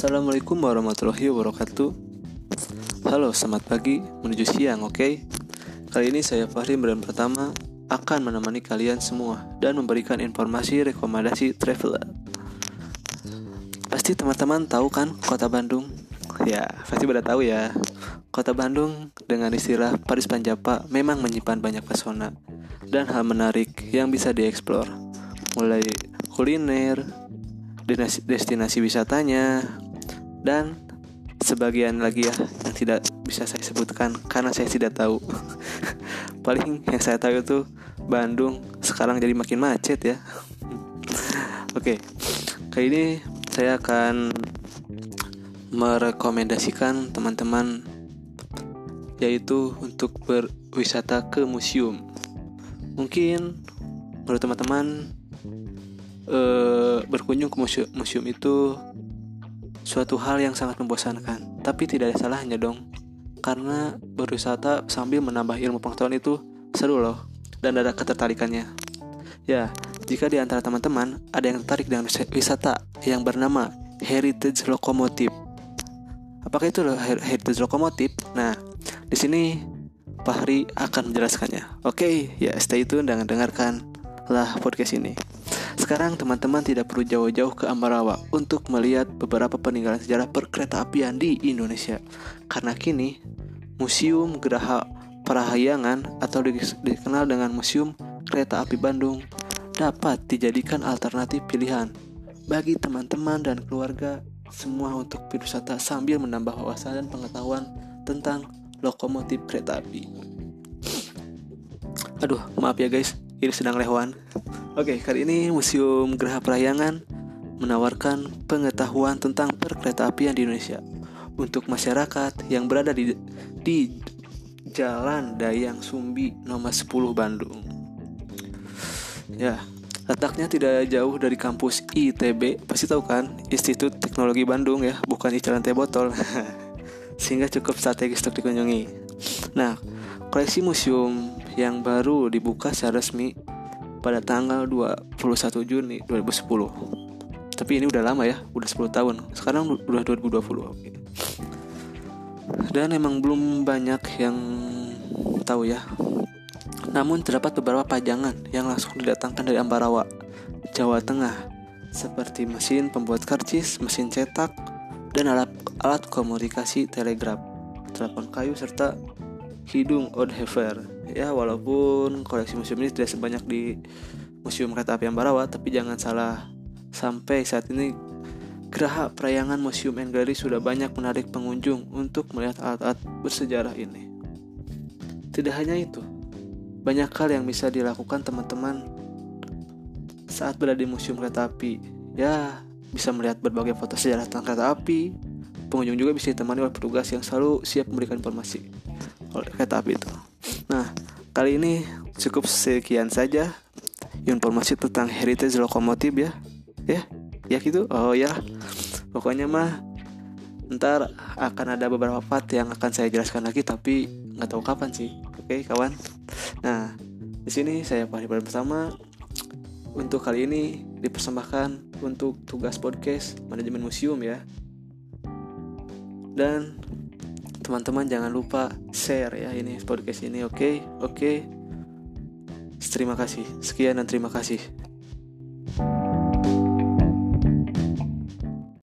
Assalamualaikum warahmatullahi wabarakatuh Halo, selamat pagi menuju siang, oke? Okay? Kali ini saya Fahri brand pertama akan menemani kalian semua dan memberikan informasi rekomendasi traveler. Pasti teman-teman tahu kan kota Bandung? Ya, pasti pada tahu ya. Kota Bandung dengan istilah Paris Panjapa memang menyimpan banyak pesona dan hal menarik yang bisa dieksplor. Mulai kuliner, destinasi wisatanya, dan sebagian lagi ya yang tidak bisa saya sebutkan karena saya tidak tahu. Paling yang saya tahu itu Bandung sekarang jadi makin macet ya. Oke, kali ini saya akan merekomendasikan teman-teman yaitu untuk berwisata ke museum. Mungkin menurut teman-teman eh, berkunjung ke museum itu suatu hal yang sangat membosankan, tapi tidak ada salahnya dong. Karena berwisata sambil menambah ilmu pengetahuan itu seru loh dan ada ketertarikannya. Ya, jika di antara teman-teman ada yang tertarik dengan wisata yang bernama Heritage Locomotive. Apakah itu loh Heritage Locomotive? Nah, di sini Fahri akan menjelaskannya. Oke, ya stay tune dan dengarkanlah podcast ini. Sekarang teman-teman tidak perlu jauh-jauh ke Ambarawa untuk melihat beberapa peninggalan sejarah perkereta apian di Indonesia. Karena kini Museum Geraha Parahyangan atau dikenal dengan Museum Kereta Api Bandung dapat dijadikan alternatif pilihan bagi teman-teman dan keluarga semua untuk berwisata sambil menambah wawasan dan pengetahuan tentang lokomotif kereta api. Aduh, maaf ya guys, ini sedang lehwan. Oke, kali ini Museum Geraha Parayangan menawarkan pengetahuan tentang perkereta apian di Indonesia untuk masyarakat yang berada di di Jalan Dayang Sumbi nomor 10 Bandung. Ya, letaknya tidak jauh dari kampus ITB, pasti tahu kan? Institut Teknologi Bandung ya, bukan istilah teh botol. Sehingga cukup strategis untuk dikunjungi. Nah, koleksi museum yang baru dibuka secara resmi pada tanggal 21 Juni 2010 tapi ini udah lama ya udah 10 tahun. Sekarang udah 2020 dan emang belum banyak yang tahu ya. Namun terdapat beberapa pajangan yang langsung didatangkan dari Ambarawa Jawa Tengah seperti mesin pembuat karcis, mesin cetak, dan alat, alat komunikasi telegraf, telepon kayu serta hidung Oddhever ya walaupun koleksi museum ini tidak sebanyak di Museum Kereta Api Ambarawa tapi jangan salah sampai saat ini Geraha Perayangan Museum Gallery sudah banyak menarik pengunjung untuk melihat alat-alat bersejarah ini. Tidak hanya itu, banyak hal yang bisa dilakukan teman-teman saat berada di Museum Kereta Api. Ya, bisa melihat berbagai foto sejarah tentang kereta api. Pengunjung juga bisa ditemani oleh petugas yang selalu siap memberikan informasi oleh kereta api itu. Nah, kali ini cukup sekian saja informasi tentang heritage lokomotif ya. Ya, ya gitu. Oh ya. Pokoknya mah ntar akan ada beberapa part yang akan saya jelaskan lagi tapi nggak tahu kapan sih. Oke, kawan. Nah, di sini saya Fahri bersama untuk kali ini dipersembahkan untuk tugas podcast manajemen museum ya. Dan teman-teman jangan lupa share ya ini podcast ini oke okay? oke okay? terima kasih sekian dan terima kasih